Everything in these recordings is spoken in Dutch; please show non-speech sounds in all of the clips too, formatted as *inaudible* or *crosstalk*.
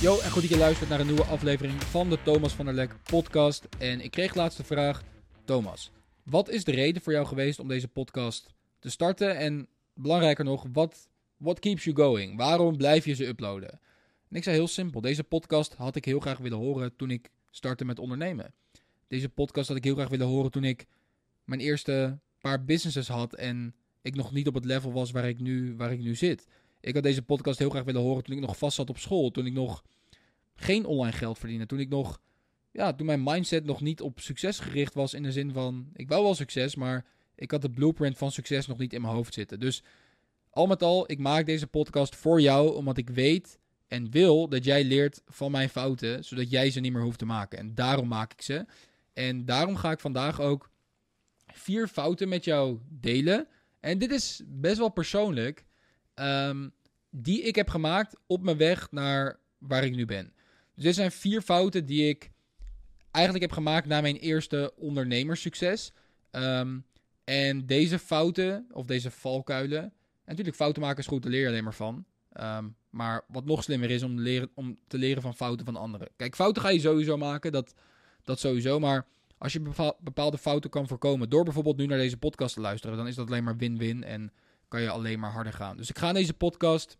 Yo, en goed dat je luistert naar een nieuwe aflevering van de Thomas van der Lek podcast. En ik kreeg laatst de vraag, Thomas, wat is de reden voor jou geweest om deze podcast te starten? En belangrijker nog, wat what keeps you going? Waarom blijf je ze uploaden? En ik zei heel simpel, deze podcast had ik heel graag willen horen toen ik startte met ondernemen. Deze podcast had ik heel graag willen horen toen ik mijn eerste paar businesses had en ik nog niet op het level was waar ik nu, waar ik nu zit. Ik had deze podcast heel graag willen horen toen ik nog vast zat op school. Toen ik nog geen online geld verdiende. Toen ik nog, ja, toen mijn mindset nog niet op succes gericht was. In de zin van, ik wou wel succes, maar ik had de blueprint van succes nog niet in mijn hoofd zitten. Dus al met al, ik maak deze podcast voor jou, omdat ik weet en wil dat jij leert van mijn fouten, zodat jij ze niet meer hoeft te maken. En daarom maak ik ze. En daarom ga ik vandaag ook vier fouten met jou delen. En dit is best wel persoonlijk. Ehm, die ik heb gemaakt op mijn weg naar waar ik nu ben. Dus dit zijn vier fouten die ik eigenlijk heb gemaakt na mijn eerste ondernemerssucces. Ehm, en deze fouten, of deze valkuilen. En natuurlijk, fouten maken is goed, daar leer je alleen maar van. Ehm, maar wat nog slimmer is om, leren, om te leren van fouten van anderen. Kijk, fouten ga je sowieso maken, dat, dat sowieso. Maar als je bepaalde fouten kan voorkomen door bijvoorbeeld nu naar deze podcast te luisteren, dan is dat alleen maar win-win en kan je alleen maar harder gaan. Dus ik ga in deze podcast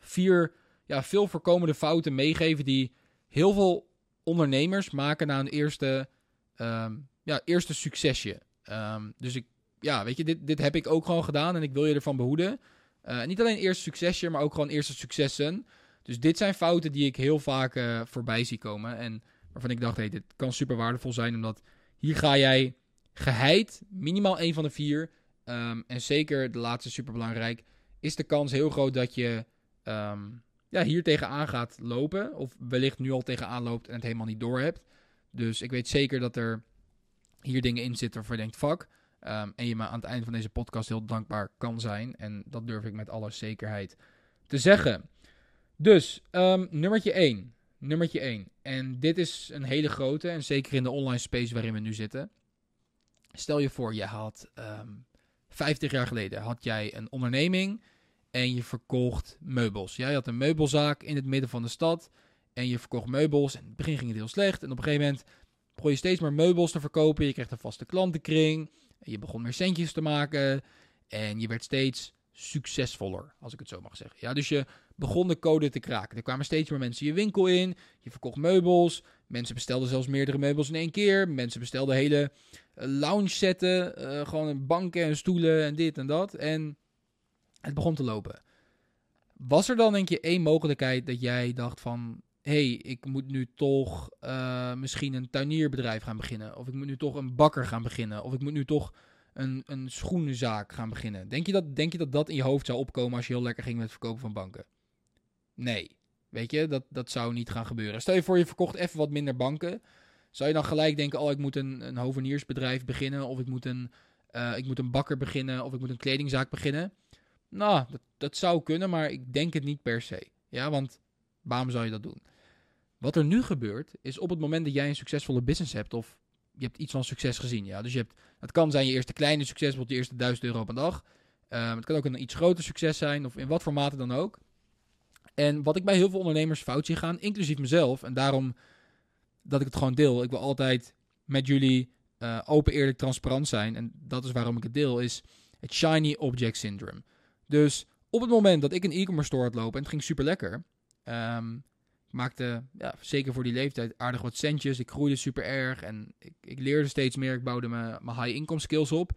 vier ja, veel voorkomende fouten meegeven die heel veel ondernemers maken na een eerste, um, ja, eerste succesje. Um, dus ik, ja, weet je, dit, dit heb ik ook gewoon gedaan en ik wil je ervan behoeden. Uh, niet alleen eerste succesje, maar ook gewoon eerste successen. Dus dit zijn fouten die ik heel vaak uh, voorbij zie komen. En waarvan ik dacht, hey, dit kan super waardevol zijn, omdat hier ga jij geheid, minimaal één van de vier, um, en zeker de laatste super belangrijk, is de kans heel groot dat je um, ja, hier tegenaan gaat lopen. Of wellicht nu al tegenaan loopt en het helemaal niet door hebt. Dus ik weet zeker dat er hier dingen in zitten waarvan je denkt, fuck. Um, en je me aan het einde van deze podcast heel dankbaar kan zijn. En dat durf ik met alle zekerheid te zeggen. Dus, um, nummertje 1. Nummertje 1. En dit is een hele grote. En zeker in de online space waarin we nu zitten. Stel je voor, je had um, 50 jaar geleden had jij een onderneming en je verkocht meubels. Jij had een meubelzaak in het midden van de stad en je verkocht meubels. En in het begin ging het heel slecht en op een gegeven moment begon je steeds meer meubels te verkopen. Je kreeg een vaste klantenkring. En je begon meer centjes te maken en je werd steeds succesvoller, als ik het zo mag zeggen. Ja, dus je begon de code te kraken. Er kwamen steeds meer mensen je winkel in. Je verkocht meubels. Mensen bestelden zelfs meerdere meubels in één keer. Mensen bestelden hele eh, lounge setten. Uh, gewoon banken en stoelen en dit en dat. En het begon te lopen. Was er dan denk je één mogelijkheid dat jij dacht van... hey, ik moet nu toch uh, misschien een tuinierbedrijf gaan beginnen. Of ik moet nu toch een bakker gaan beginnen. Of ik moet nu toch een, een schoenenzaak gaan beginnen. Denk je, dat, denk je dat dat in je hoofd zou opkomen als je heel lekker ging met het verkopen van banken? Nee. Weet je, dat, dat zou niet gaan gebeuren. Stel je voor, je verkocht even wat minder banken. Zou je dan gelijk denken, oh, ik moet een, een hoveniersbedrijf beginnen. Of ik moet, een, uh, ik moet een bakker beginnen. Of ik moet een kledingzaak beginnen. Nou, dat, dat zou kunnen, maar ik denk het niet per se. Ja, want waarom zou je dat doen? Wat er nu gebeurt, is op het moment dat jij een succesvolle business hebt, of je hebt iets van succes gezien. Ja? Dus je hebt, het kan zijn je eerste kleine succes, bijvoorbeeld je eerste 1000 euro een dag. Um, het kan ook een iets groter succes zijn, of in wat voor mate dan ook. En wat ik bij heel veel ondernemers fout zie gaan, inclusief mezelf, en daarom dat ik het gewoon deel. Ik wil altijd met jullie uh, open, eerlijk, transparant zijn. En dat is waarom ik het deel, is het shiny object syndrome. Dus op het moment dat ik een e-commerce store had lopen en het ging super lekker, um, maakte ja, zeker voor die leeftijd aardig wat centjes. Ik groeide super erg en ik, ik leerde steeds meer. Ik bouwde mijn, mijn high income skills op.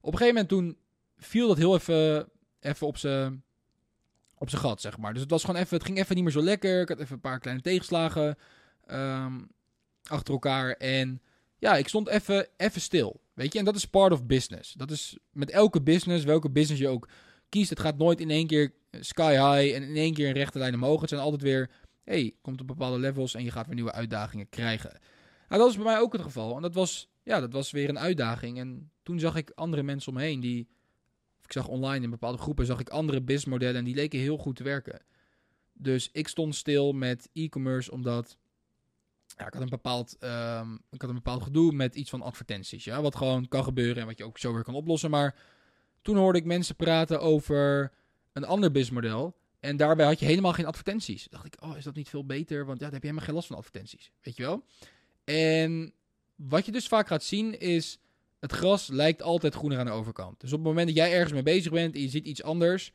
Op een gegeven moment toen viel dat heel even, even op zijn op gat, zeg maar. Dus het was gewoon even, het ging even niet meer zo lekker. Ik had even een paar kleine tegenslagen um, achter elkaar. En ja, ik stond even, even stil. Weet je, en dat is part of business. Dat is met elke business, welke business je ook kiest. Het gaat nooit in één keer sky high en in één keer een rechte lijn omhoog. Het zijn altijd weer hey, komt op bepaalde levels en je gaat weer nieuwe uitdagingen krijgen. Nou, dat was bij mij ook het geval. En dat was, ja, dat was weer een uitdaging. En toen zag ik andere mensen om me die... Ik zag online in bepaalde groepen zag ik andere businessmodellen en die leken heel goed te werken. Dus ik stond stil met e-commerce omdat ja, ik, had een bepaald, um, ik had een bepaald gedoe met iets van advertenties. Ja, wat gewoon kan gebeuren en wat je ook zo weer kan oplossen. Maar Toen hoorde ik mensen praten over een ander businessmodel. En daarbij had je helemaal geen advertenties. dacht ik, oh, is dat niet veel beter? Want ja, dan heb je helemaal geen last van advertenties. Weet je wel? En wat je dus vaak gaat zien is... Het gras lijkt altijd groener aan de overkant. Dus op het moment dat jij ergens mee bezig bent en je ziet iets anders...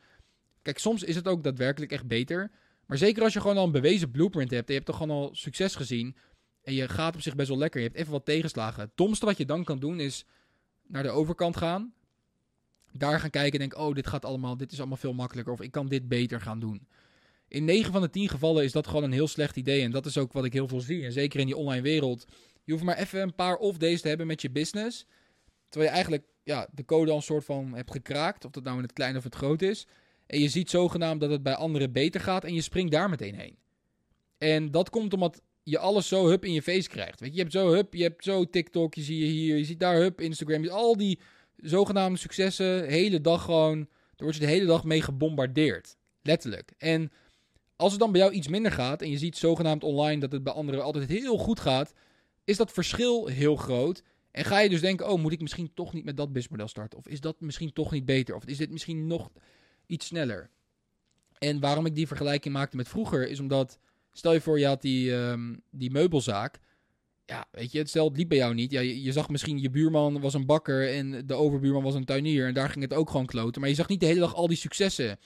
Kijk, soms is het ook daadwerkelijk echt beter. Maar zeker als je gewoon al een bewezen blueprint hebt... en je hebt toch gewoon al succes gezien... en je gaat op zich best wel lekker... je hebt even wat tegenslagen. Het domste wat je dan kan doen is naar de overkant gaan daar gaan kijken en denk, oh, dit gaat allemaal, dit is allemaal veel makkelijker. Of ik kan dit beter gaan doen. In 9 van de 10 gevallen is dat gewoon een heel slecht idee. En dat is ook wat ik heel veel zie. En zeker in die online wereld. Je hoeft maar even een paar off-days te hebben met je business. Terwijl je eigenlijk ja, de code al een soort van hebt gekraakt. Of dat nou in het klein of het groot is. En je ziet zogenaamd dat het bij anderen beter gaat. En je springt daar meteen heen. En dat komt omdat je alles zo hup in je face krijgt. Weet je, je hebt zo hup, je hebt zo TikTok, je zie je hier, je ziet daar hup, Instagram. Al die zogenaamde successen, hele dag gewoon, daar word je de hele dag mee gebombardeerd. Letterlijk. En als het dan bij jou iets minder gaat en je ziet zogenaamd online dat het bij anderen altijd heel goed gaat, is dat verschil heel groot. En ga je dus denken, oh, moet ik misschien toch niet met dat businessmodel starten? Of is dat misschien toch niet beter? Of is dit misschien nog iets sneller? En waarom ik die vergelijking maakte met vroeger, is omdat, stel je voor, je had die, um, die meubelzaak ja, weet je, stel liep bij jou niet. Ja, je, je, zag misschien je buurman was een bakker en de overbuurman was een tuinier. En daar ging het ook gewoon kloten. Maar je zag niet de hele dag al die successen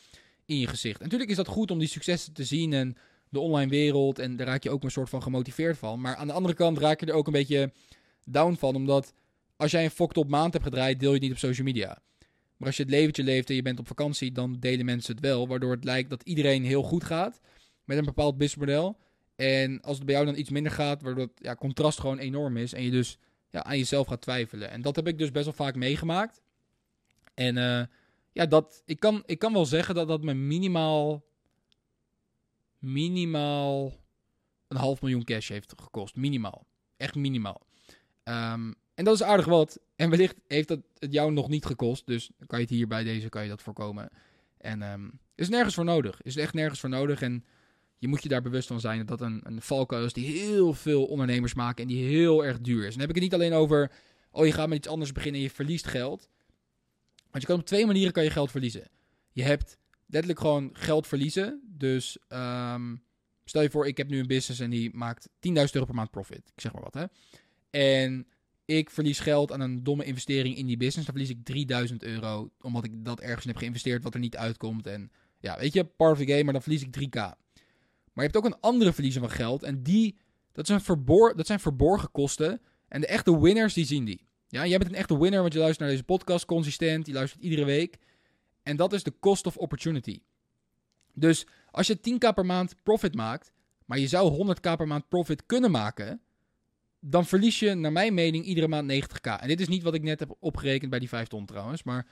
in je gezicht. En natuurlijk is dat goed om die successen te zien en de online wereld. En daar raak je ook een soort van gemotiveerd van. Maar aan de andere kant raak je er ook een beetje down van. Omdat als jij een fucked op maand hebt gedraaid, deel je het niet op social media. Maar als je het leventje leeft en je bent op vakantie, dan delen mensen het wel. Waardoor het lijkt dat iedereen heel goed gaat met een bepaald businessmodel. En als het bij jou dan iets minder gaat, waardoor het ja, contrast gewoon enorm is. En je dus ja, aan jezelf gaat twijfelen. En dat heb ik dus best wel vaak meegemaakt. En uh, ja, dat, ik, kan, ik kan wel zeggen dat dat me minimaal. Minimaal. Een half miljoen cash heeft gekost. Minimaal. Echt minimaal. Um, en dat is aardig wat. En wellicht heeft dat het jou nog niet gekost. Dus kan je het hier bij deze kan je dat voorkomen. En um, is nergens voor nodig. Is echt nergens voor nodig. En je moet je daar bewust van zijn dat een, een valkuil is die heel veel ondernemers maken en die heel erg duur is. En dan heb ik het niet alleen over, oh je gaat met iets anders beginnen en je verliest geld. Want je kan op twee manieren kan je geld verliezen. Je hebt letterlijk gewoon geld verliezen. Dus um, stel je voor, ik heb nu een business en die maakt 10.000 euro per maand profit. Ik zeg maar wat hè. En ik verlies geld aan een domme investering in die business. Dan verlies ik 3000 euro. Omdat ik dat ergens heb geïnvesteerd wat er niet uitkomt. En ja, weet je, the game, maar dan verlies ik 3k. Maar je hebt ook een andere verliezer van geld. En die, dat zijn, verbor, dat zijn verborgen kosten. En de echte winners, die zien die. Ja, jij bent een echte winner, want je luistert naar deze podcast consistent. Je luistert iedere week. En dat is de cost of opportunity. Dus als je 10k per maand profit maakt, maar je zou 100k per maand profit kunnen maken, dan verlies je, naar mijn mening, iedere maand 90k. En dit is niet wat ik net heb opgerekend bij die 5 ton trouwens, maar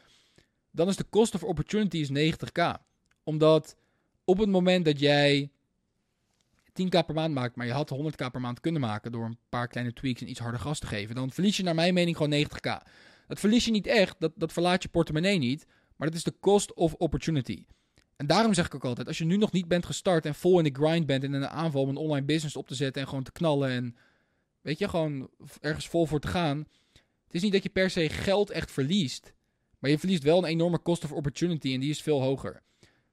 dan is de cost of opportunity is 90k. Omdat op het moment dat jij 10k per maand maakt, maar je had 100k per maand kunnen maken door een paar kleine tweaks en iets harder gas te geven, dan verlies je naar mijn mening gewoon 90k. Dat verlies je niet echt, dat, dat verlaat je portemonnee niet, maar dat is de cost of opportunity. En daarom zeg ik ook altijd, als je nu nog niet bent gestart en vol in de grind bent en in een aanval om een online business op te zetten en gewoon te knallen en weet je, gewoon ergens vol voor te gaan. Het is niet dat je per se geld echt verliest, maar je verliest wel een enorme cost of opportunity en die is veel hoger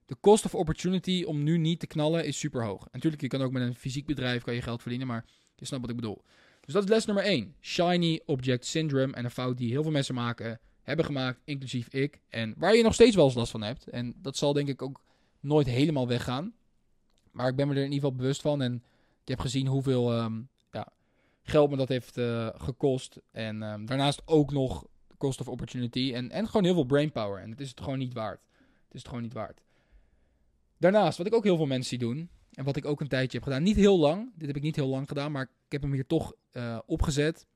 de cost of opportunity om nu niet te knallen is super hoog. natuurlijk, je kan ook met een fysiek bedrijf kan je geld verdienen, maar je snapt wat ik bedoel. Dus dat is les nummer 1. Shiny Object Syndrome. En een fout die heel veel mensen maken, hebben gemaakt, inclusief ik. En waar je nog steeds wel eens last van hebt. En dat zal denk ik ook nooit helemaal weggaan. Maar ik ben me er in ieder geval bewust van. En ik heb gezien hoeveel um, ja, geld me dat heeft uh, gekost. En um, daarnaast ook nog cost of opportunity. En, en gewoon heel veel brainpower. En het is het gewoon niet waard. Het is het gewoon niet waard. Daarnaast, wat ik ook heel veel mensen zie doen, en wat ik ook een tijdje heb gedaan, niet heel lang, dit heb ik niet heel lang gedaan, maar ik heb hem hier toch uh, opgezet,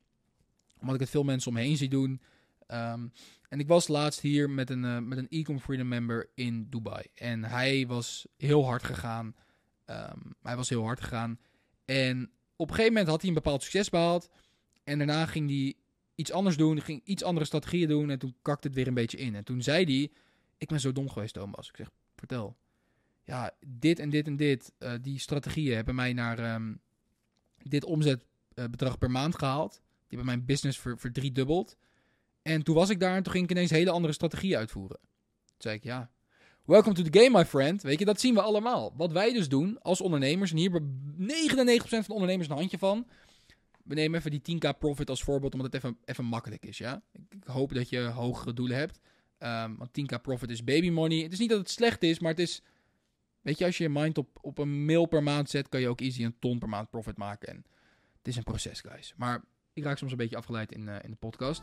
omdat ik het veel mensen omheen zie doen. Um, en ik was laatst hier met een, uh, met een Ecom Freedom member in Dubai. En hij was heel hard gegaan. Um, hij was heel hard gegaan. En op een gegeven moment had hij een bepaald succes behaald. En daarna ging hij iets anders doen, ging iets andere strategieën doen. En toen kakte het weer een beetje in. En toen zei hij: Ik ben zo dom geweest, Thomas. Ik zeg: Vertel ja, dit en dit en dit, uh, die strategieën hebben mij naar um, dit omzetbedrag per maand gehaald. Die hebben mijn business ver, verdriedubbeld. En toen was ik daar en toen ging ik ineens hele andere strategieën uitvoeren. Toen zei ik, ja, welcome to the game, my friend. Weet je, dat zien we allemaal. Wat wij dus doen als ondernemers, en hier hebben 99% van de ondernemers een handje van. We nemen even die 10k profit als voorbeeld, omdat het even, even makkelijk is, ja. Ik hoop dat je hogere doelen hebt. Um, want 10k profit is baby money. Het is niet dat het slecht is, maar het is... Weet je, als je je mind op, op een mil per maand zet, kan je ook easy een ton per maand profit maken. En het is een proces, guys. Maar ik raak soms een beetje afgeleid in, uh, in de podcast.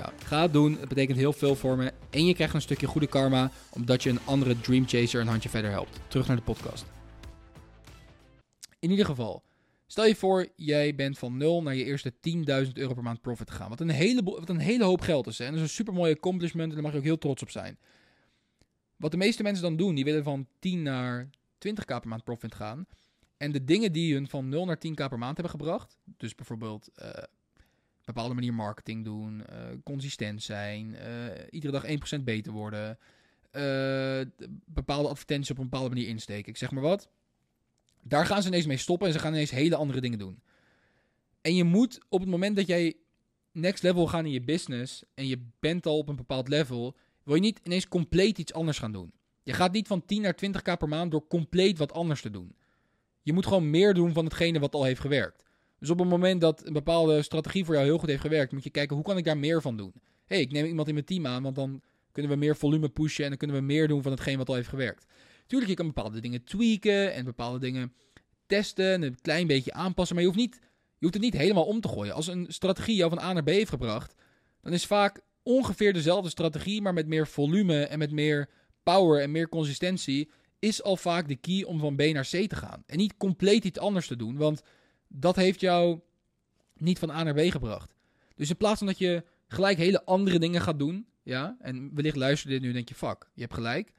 Ga het doen, het betekent heel veel voor me. En je krijgt een stukje goede karma, omdat je een andere Dream Chaser een handje verder helpt. Terug naar de podcast. In ieder geval, stel je voor, jij bent van 0 naar je eerste 10.000 euro per maand profit gegaan. Wat een, hele, wat een hele hoop geld is. Hè? En dat is een super mooi accomplishment en daar mag je ook heel trots op zijn. Wat de meeste mensen dan doen, die willen van 10 naar 20k per maand profit gaan. En de dingen die hun van 0 naar 10k per maand hebben gebracht, dus bijvoorbeeld uh, bepaalde manier marketing doen, uh, consistent zijn, uh, iedere dag 1% beter worden, uh, bepaalde advertenties op een bepaalde manier insteken. Ik zeg maar wat. Daar gaan ze ineens mee stoppen en ze gaan ineens hele andere dingen doen. En je moet op het moment dat jij next level gaan in je business en je bent al op een bepaald level, wil je niet ineens compleet iets anders gaan doen. Je gaat niet van 10 naar 20k per maand door compleet wat anders te doen. Je moet gewoon meer doen van hetgene wat al heeft gewerkt. Dus op het moment dat een bepaalde strategie voor jou heel goed heeft gewerkt, moet je kijken hoe kan ik daar meer van doen. hey, ik neem iemand in mijn team aan, want dan kunnen we meer volume pushen en dan kunnen we meer doen van hetgeen wat al heeft gewerkt. Tuurlijk, je kan bepaalde dingen tweaken en bepaalde dingen testen en een klein beetje aanpassen, maar je hoeft, niet, je hoeft het niet helemaal om te gooien. Als een strategie jou van A naar B heeft gebracht, dan is vaak ongeveer dezelfde strategie, maar met meer volume en met meer power en meer consistentie, is al vaak de key om van B naar C te gaan. En niet compleet iets anders te doen, want dat heeft jou niet van A naar B gebracht. Dus in plaats van dat je gelijk hele andere dingen gaat doen, ja, en wellicht luister dit nu en denk je, fuck, je hebt gelijk.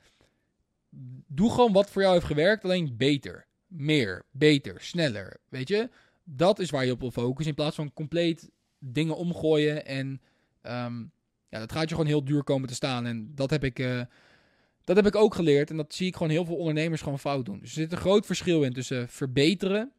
Doe gewoon wat voor jou heeft gewerkt, alleen beter. Meer, beter, sneller, weet je. Dat is waar je op wil focussen, in plaats van compleet dingen omgooien en um, ja, dat gaat je gewoon heel duur komen te staan. En dat heb ik... Uh, dat heb ik ook geleerd en dat zie ik gewoon heel veel ondernemers gewoon fout doen. Dus er zit een groot verschil in tussen verbeteren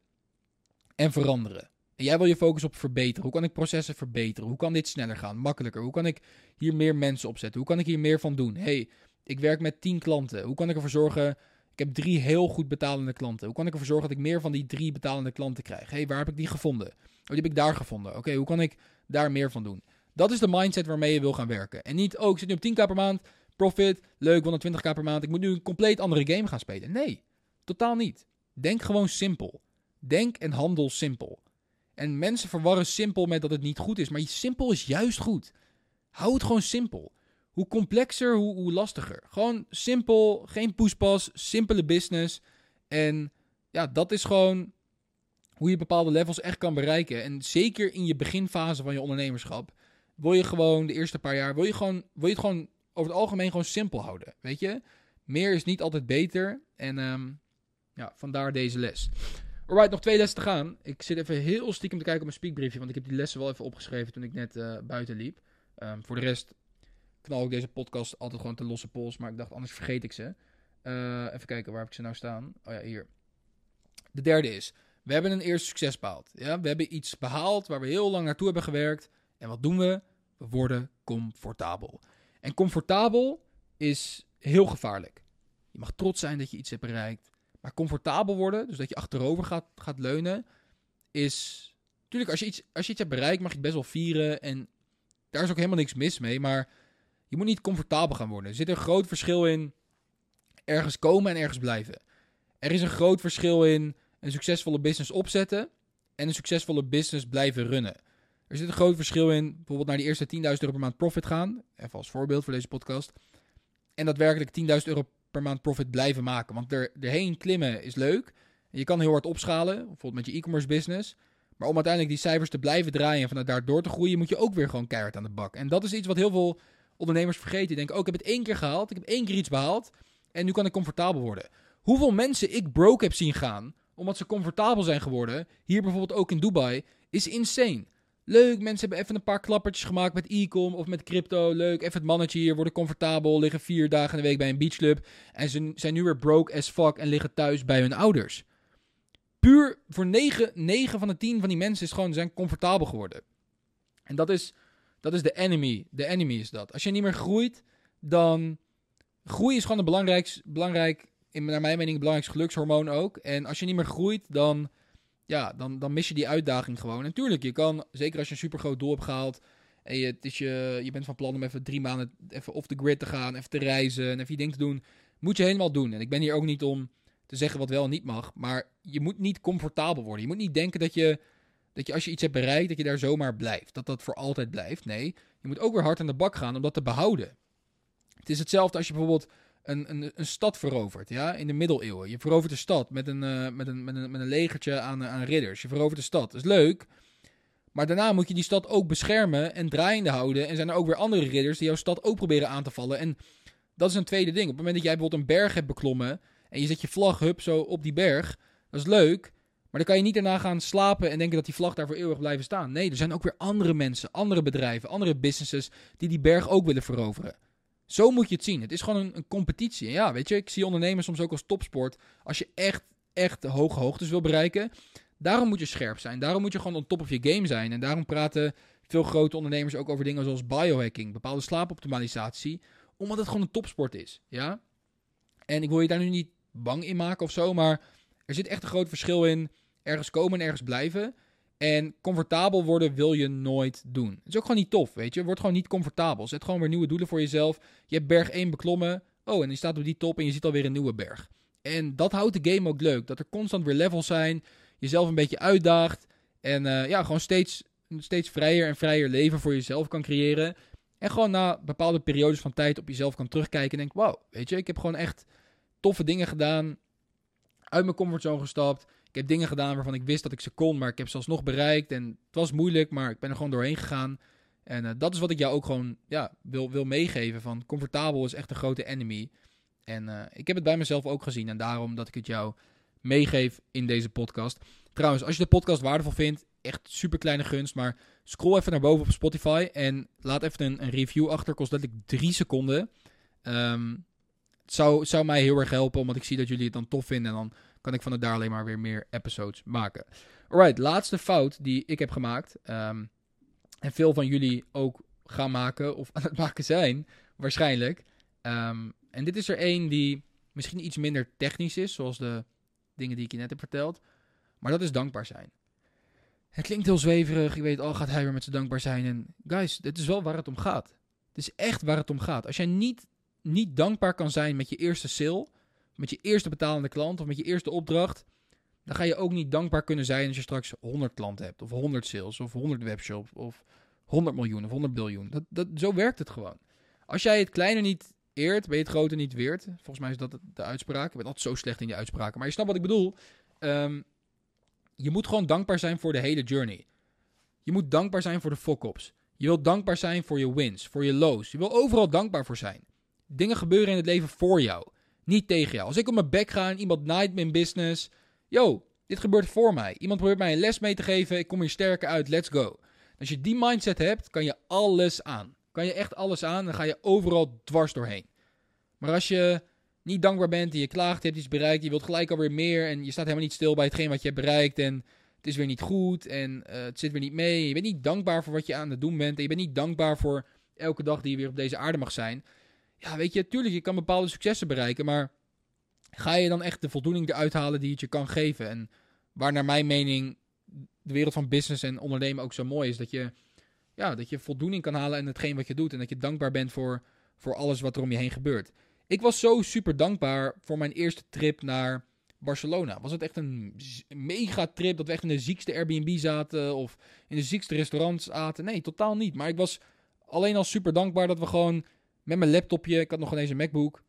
en veranderen. En jij wil je focus op verbeteren. Hoe kan ik processen verbeteren? Hoe kan dit sneller gaan, makkelijker? Hoe kan ik hier meer mensen opzetten? Hoe kan ik hier meer van doen? hey, ik werk met 10 klanten. Hoe kan ik ervoor zorgen... Ik heb drie heel goed betalende klanten. Hoe kan ik ervoor zorgen dat ik meer van die drie betalende klanten krijg? hey, waar heb ik die gevonden? Oh, die heb ik daar gevonden. Oké, hoe kan ik daar meer van doen? Dat is de mindset waarmee je wil gaan werken. En niet, oh, ik zit nu op 10k per maand, profit, leuk, 120k per maand. Ik moet nu een compleet andere game gaan spelen. Nee, totaal niet. Denk gewoon simpel. Denk en handel simpel. En mensen verwarren simpel met dat het niet goed is. Maar simpel is juist goed. Hou het gewoon simpel. Hoe complexer, hoe, hoe lastiger. Gewoon simpel, geen poespas, simpele business. En ja, dat is gewoon hoe je bepaalde levels echt kan bereiken. En zeker in je beginfase van je ondernemerschap. Wil je gewoon de eerste paar jaar, wil je, gewoon, wil je het gewoon over het algemeen gewoon simpel houden. Weet je? Meer is niet altijd beter. En um, ja, vandaar deze les. Alright, nog twee lessen te gaan. Ik zit even heel stiekem te kijken op mijn speakbriefje, want ik heb die lessen wel even opgeschreven toen ik net uh, buiten liep. Um, voor de rest knal ik deze podcast altijd gewoon te losse pols, maar ik dacht anders vergeet ik ze. Uh, even kijken, waar heb ik ze nou staan? Oh ja, hier. De derde is, we hebben een eerste succes behaald. Ja? We hebben iets behaald waar we heel lang naartoe hebben gewerkt. En wat doen we? We worden comfortabel. En comfortabel is heel gevaarlijk. Je mag trots zijn dat je iets hebt bereikt. Maar comfortabel worden, dus dat je achterover gaat, gaat leunen, is. Natuurlijk, als je, iets, als je iets hebt bereikt, mag je het best wel vieren. En daar is ook helemaal niks mis mee. Maar je moet niet comfortabel gaan worden. Er zit een groot verschil in ergens komen en ergens blijven. Er is een groot verschil in een succesvolle business opzetten en een succesvolle business blijven runnen. Er zit een groot verschil in bijvoorbeeld naar die eerste 10.000 euro per maand profit gaan. Even als voorbeeld voor deze podcast. En daadwerkelijk 10.000 euro per maand profit blijven maken. Want er, erheen klimmen is leuk. Je kan heel hard opschalen, bijvoorbeeld met je e-commerce business. Maar om uiteindelijk die cijfers te blijven draaien en vanuit daar door te groeien, moet je ook weer gewoon keihard aan de bak. En dat is iets wat heel veel ondernemers vergeten. Die denken, oh, ik heb het één keer gehaald, ik heb één keer iets behaald en nu kan ik comfortabel worden. Hoeveel mensen ik broke heb zien gaan, omdat ze comfortabel zijn geworden, hier bijvoorbeeld ook in Dubai, is insane. Leuk, mensen hebben even een paar klappertjes gemaakt met e-com of met crypto. Leuk, even het mannetje hier, worden comfortabel, liggen vier dagen in de week bij een beachclub. En ze zijn nu weer broke as fuck en liggen thuis bij hun ouders. Puur voor 9, 9 van de 10 van die mensen is gewoon, zijn comfortabel geworden. En dat is, dat is de enemy. De enemy is dat. Als je niet meer groeit, dan... Groei is gewoon een belangrijk, belangrijk in, naar mijn mening, het belangrijkste gelukshormoon ook. En als je niet meer groeit, dan ja, dan, dan mis je die uitdaging gewoon. Natuurlijk, je kan, zeker als je een super groot doel hebt gehaald. En je, het is je, je bent van plan om even drie maanden even off the grid te gaan, even te reizen en even je ding te doen. Moet je helemaal doen. En ik ben hier ook niet om te zeggen wat wel en niet mag. Maar je moet niet comfortabel worden. Je moet niet denken dat je, dat je als je iets hebt bereikt, dat je daar zomaar blijft. Dat dat voor altijd blijft. Nee, je moet ook weer hard aan de bak gaan om dat te behouden. Het is hetzelfde als je bijvoorbeeld een, een, een stad verovert, ja, in de middeleeuwen. Je verovert de stad met een, uh, met een, met een, met een legertje aan, aan ridders. Je verovert de stad, dat is leuk. Maar daarna moet je die stad ook beschermen en draaiende houden. En zijn er ook weer andere ridders die jouw stad ook proberen aan te vallen. En dat is een tweede ding. Op het moment dat jij bijvoorbeeld een berg hebt beklommen... en je zet je vlag, hup, zo op die berg... dat is leuk... Maar dan kan je niet daarna gaan slapen en denken dat die vlag daar voor eeuwig blijven staan. Nee, er zijn ook weer andere mensen, andere bedrijven, andere businesses die die berg ook willen veroveren. Zo moet je het zien. Het is gewoon een, een competitie. En ja, weet je, ik zie ondernemers soms ook als topsport. Als je echt, echt hoge hoogtes wil bereiken, daarom moet je scherp zijn. Daarom moet je gewoon on top of je game zijn. En daarom praten veel grote ondernemers ook over dingen zoals biohacking, bepaalde slaapoptimalisatie, omdat het gewoon een topsport is. Ja? En ik wil je daar nu niet bang in maken of zo, maar er zit echt een groot verschil in ergens komen en ergens blijven. En comfortabel worden wil je nooit doen. Het is ook gewoon niet tof, weet je. Word gewoon niet comfortabel. Zet gewoon weer nieuwe doelen voor jezelf. Je hebt berg 1 beklommen. Oh, en je staat op die top en je ziet alweer een nieuwe berg. En dat houdt de game ook leuk. Dat er constant weer levels zijn. Jezelf een beetje uitdaagt. En uh, ja, gewoon steeds, steeds vrijer en vrijer leven voor jezelf kan creëren. En gewoon na bepaalde periodes van tijd op jezelf kan terugkijken en denken: wauw, weet je, ik heb gewoon echt toffe dingen gedaan. Uit mijn comfortzone gestapt. Ik heb dingen gedaan waarvan ik wist dat ik ze kon, maar ik heb ze alsnog bereikt. En het was moeilijk, maar ik ben er gewoon doorheen gegaan. En uh, dat is wat ik jou ook gewoon ja, wil, wil meegeven. Van comfortabel is echt een grote enemy. En uh, ik heb het bij mezelf ook gezien. En daarom dat ik het jou meegeef in deze podcast. Trouwens, als je de podcast waardevol vindt, echt super kleine gunst. Maar scroll even naar boven op Spotify en laat even een, review achter. Kost letterlijk drie seconden. Um, het zou, zou mij heel erg helpen, omdat ik zie dat jullie het dan tof vinden. En dan kan ik van het daar alleen maar weer meer episodes maken. Alright, laatste fout die ik heb gemaakt. Um, en veel van jullie ook gaan maken of aan het *laughs* maken zijn, waarschijnlijk. Um, en dit is er één die misschien iets minder technisch is, zoals de dingen die ik je net heb verteld. Maar dat is dankbaar zijn. Het klinkt heel zweverig. Je weet, al gaat hij weer met zijn dankbaar zijn. En guys, dit is wel waar het om gaat. Het is echt waar het om gaat. Als jij niet, niet dankbaar kan zijn met je eerste sale, met je eerste betalende klant of met je eerste opdracht, dan ga je ook niet dankbaar kunnen zijn als je straks 100 klanten hebt, of 100 sales, of 100 webshops, of 100 miljoen, of 100 biljoen. Dat, dat, zo werkt het gewoon. Als jij het kleine niet eert, ben je het grote niet weert. Volgens mij is dat de uitspraak. Ik ben altijd zo slecht in die uitspraken. Maar je snapt wat ik bedoel. Um, je moet gewoon dankbaar zijn voor de hele journey. Je moet dankbaar zijn voor de fuck-ups. Je wilt dankbaar zijn voor je wins, voor je lows. Je wil overal dankbaar voor zijn. Dingen gebeuren in het leven voor jou. Niet tegen jou. Als ik op mijn bek ga en iemand naait mijn business. Yo, dit gebeurt voor mij. Iemand probeert mij een les mee te geven. Ik kom hier sterker uit. Let's go. Als je die mindset hebt, kan je alles aan. Kan je echt alles aan. Dan ga je overal dwars doorheen. Maar als je niet dankbaar bent en je klaagt, je hebt iets bereikt. Je wilt gelijk alweer meer. En je staat helemaal niet stil bij hetgeen wat je hebt bereikt. En het is weer niet goed. En uh, het zit weer niet mee. Je bent niet dankbaar voor wat je aan het doen bent. En je bent niet dankbaar voor elke dag die je weer op deze aarde mag zijn ja, weet je, tuurlijk, je kan bepaalde successen bereiken, maar ga je dan echt de voldoening eruit halen die het je kan geven? En waar naar mijn mening de wereld van business en ondernemen ook zo mooi is, dat je, ja, dat je voldoening kan halen in hetgeen wat je doet en dat je dankbaar bent voor, voor alles wat er om je heen gebeurt. Ik was zo super dankbaar voor mijn eerste trip naar Barcelona. Was het echt een mega trip dat we echt in de ziekste Airbnb zaten of in de ziekste restaurants aten? Nee, totaal niet. Maar ik was alleen al super dankbaar dat we gewoon met mijn laptopje. Ik had nog ineens een MacBook.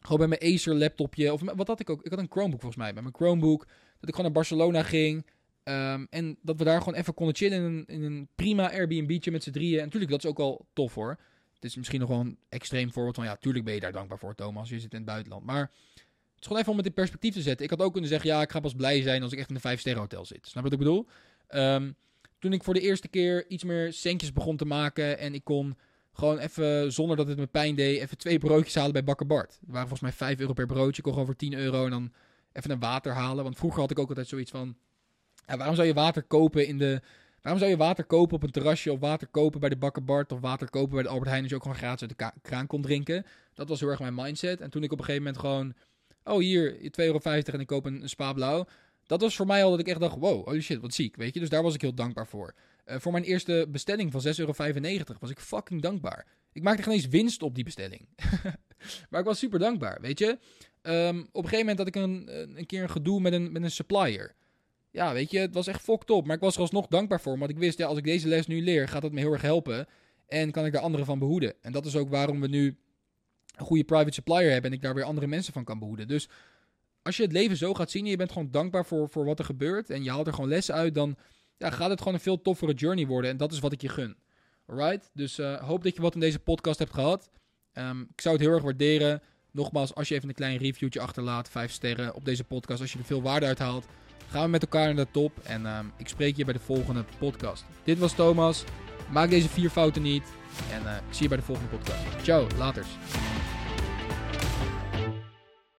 Gewoon met mijn Acer laptopje. Of wat had ik ook? Ik had een Chromebook volgens mij. Met mijn Chromebook. Dat ik gewoon naar Barcelona ging. Ehm, en dat we daar gewoon even konden chillen in een, in een prima Airbnb'tje met z'n drieën. En natuurlijk, dat is ook wel tof hoor. Het is misschien nog wel een extreem voorbeeld van, ja, tuurlijk ben je daar dankbaar voor, Thomas. Je zit in het buitenland. Maar het is gewoon even om het in perspectief te zetten. Ik had ook kunnen zeggen, ja, ik ga pas blij zijn als ik echt in een vijf-sterren hotel zit. Snap wat ik bedoel? Ehm, toen ik voor de eerste keer iets meer centjes begon te maken en ik kon gewoon even, zonder dat het me pijn deed, even twee broodjes halen bij Bakker Bart. Het waren volgens mij 5 euro per broodje. Ik kon gewoon voor 10 euro en dan even een water halen. Want vroeger had ik ook altijd zoiets van, ja, waarom zou je water kopen in de... Waarom zou je water kopen op een terrasje of water kopen bij de Bakker Bart of water kopen bij de Albert Heijn als je ook gewoon gratis uit de kraan kon drinken? Dat was heel erg mijn mindset. En toen ik op een gegeven moment gewoon, oh hier, 2,50 euro en ik koop een, een spa blauw. Dat was voor mij al dat ik echt dacht, wow, holy shit, wat ziek, weet je. Dus daar was ik heel dankbaar voor. Uh, voor mijn eerste bestelling van 6,95 euro was ik fucking dankbaar. Ik maakte geen eens winst op die bestelling. *laughs* maar ik was super dankbaar, weet je. Um, op een gegeven moment had ik een, een keer een gedoe met een, met een supplier. Ja, weet je, het was echt fucked op. Maar ik was er alsnog dankbaar voor. Want ik wist, ja, als ik deze les nu leer, gaat dat me heel erg helpen. En kan ik daar anderen van behoeden. En dat is ook waarom we nu een goede private supplier hebben. En ik daar weer andere mensen van kan behoeden. Dus als je het leven zo gaat zien en je bent gewoon dankbaar voor, voor wat er gebeurt. En je haalt er gewoon lessen uit, dan ja, gaat het gewoon een veel toffere journey worden. En dat is wat ik je gun. Alright? Dus uh, hoop dat je wat in deze podcast hebt gehad. Um, ik zou het heel erg waarderen. Nogmaals, als je even een klein reviewtje achterlaat, 5 sterren op deze podcast. Als je er veel waarde uit haalt, gaan we met elkaar naar de top. En um, ik spreek je bij de volgende podcast. Dit was Thomas. Maak deze vier fouten niet. En uh, ik zie je bij de volgende podcast. Ciao, laters.